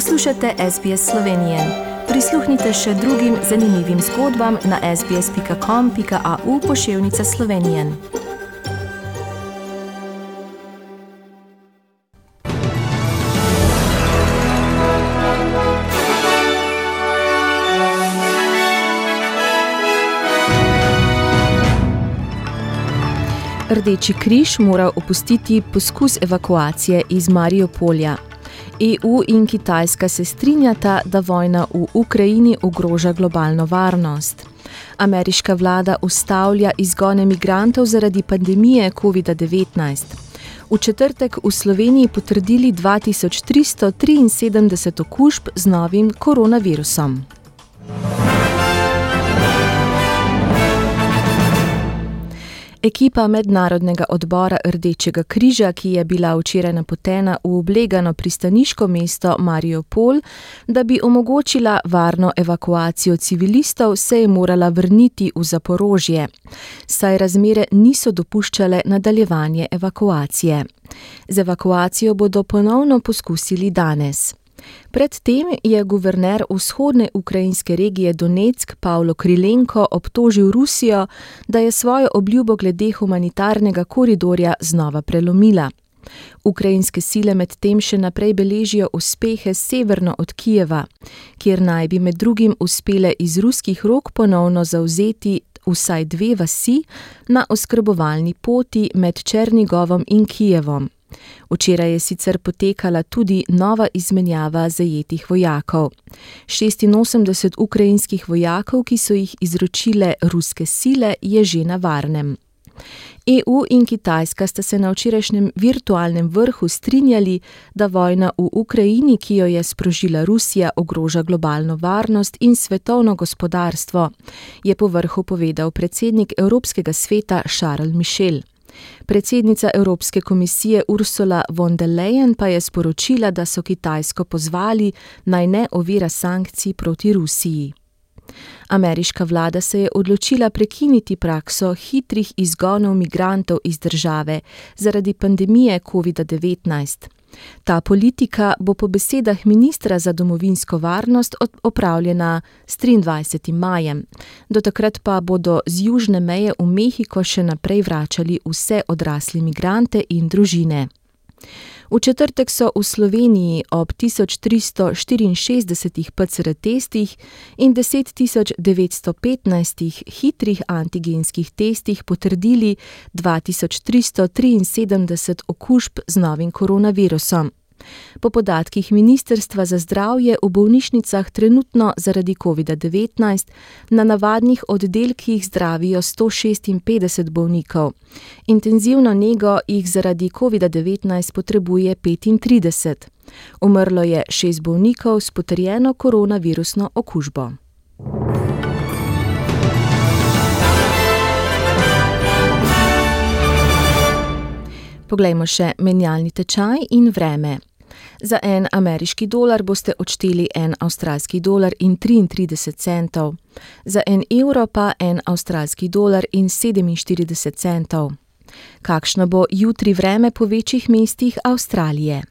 Poslušate SBS Slovenije. Prisluhnite še drugim zanimivim zgodbam na sbsp.com.au pošiljka Slovenije. Rdeči križ mora opustiti poskus evakuacije iz Mariupolja. EU in Kitajska se strinjata, da vojna v Ukrajini ogroža globalno varnost. Ameriška vlada ustavlja izgone migrantov zaradi pandemije COVID-19. V četrtek v Sloveniji potrdili 2373 okužb z novim koronavirusom. Ekipa Mednarodnega odbora Rdečega križa, ki je bila včeraj napotena v oblegano pristaniško mesto Mariupol, da bi omogočila varno evakuacijo civilistov, se je morala vrniti v Zaporožje, saj razmere niso dopuščale nadaljevanje evakuacije. Z evakuacijo bodo ponovno poskusili danes. Predtem je guverner vzhodne ukrajinske regije Donetsk Pavlo Krilenko obtožil Rusijo, da je svojo obljubo glede humanitarnega koridorja znova prelomila. Ukrajinske sile medtem še naprej beležijo uspehe severno od Kijeva, kjer naj bi med drugim uspele iz ruskih rok ponovno zauzeti vsaj dve vasi na oskrbovalni poti med Černigovom in Kijevom. Včeraj je sicer potekala tudi nova izmenjava zajetih vojakov. 86 ukrajinskih vojakov, ki so jih izročile ruske sile, je že na varnem. EU in Kitajska sta se na včerajšnjem virtualnem vrhu strinjali, da vojna v Ukrajini, ki jo je sprožila Rusija, ogroža globalno varnost in svetovno gospodarstvo, je po vrhu povedal predsednik Evropskega sveta Charles Michel. Predsednica Evropske komisije Ursula von der Leyen pa je sporočila, da so Kitajsko pozvali naj ne ovira sankcij proti Rusiji. Ameriška vlada se je odločila prekiniti prakso hitrih izgonov migrantov iz države zaradi pandemije COVID-19. Ta politika bo po besedah ministra za domovinsko varnost opravljena s 23. majem. Do takrat pa bodo z južne meje v Mehiko še naprej vračali vse odrasle migrante in družine. V četrtek so v Sloveniji ob 1364 PCR testih in 10915 hitrih antigenskih testih potrdili 2373 okužb z novim koronavirusom. Po podatkih Ministrstva za zdravje v bolnišnicah trenutno zaradi COVID-19 na navadnih oddelkih zdravijo 156 bolnikov. Intenzivno nego jih zaradi COVID-19 potrebuje 35. Umrlo je šest bolnikov s potrjeno koronavirusno okužbo. Poglejmo še menjalni tečaj in vreme. Za en ameriški dolar boste odšteli en avstralski dolar in 33 centov, za en evro pa en avstralski dolar in 47 centov. Kakšno bo jutri vreme po večjih mestih Avstralije?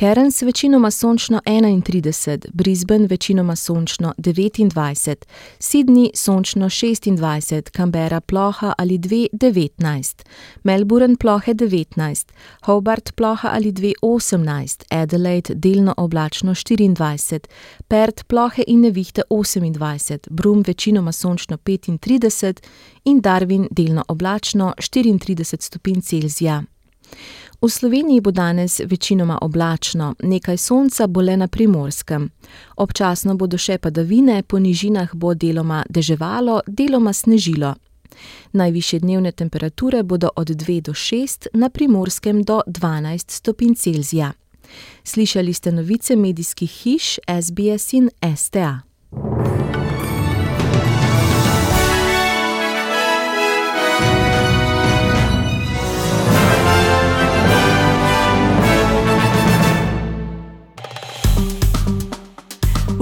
Cairns večinoma sončno 31, Brisbane večinoma sončno 29, Sydney sončno 26, Canberra ploha ali 2 19, Melbourne plohe 19, Hobart ploha ali 2 18, Adelaide delno oblačno 24, Perth plohe in nevihte 28, Brum večinoma sončno 35 in Darwin delno oblačno 34 stopinj Celzija. V Sloveniji bo danes večinoma oblačno, nekaj sonca bo le na primorskem. Občasno bodo še padavine, po nižinah bo deloma deževalo, deloma snežilo. Najviše dnevne temperature bodo od 2 do 6, na primorskem do 12 stopinj Celzija. Slišali ste novice medijskih hiš SBS in STA.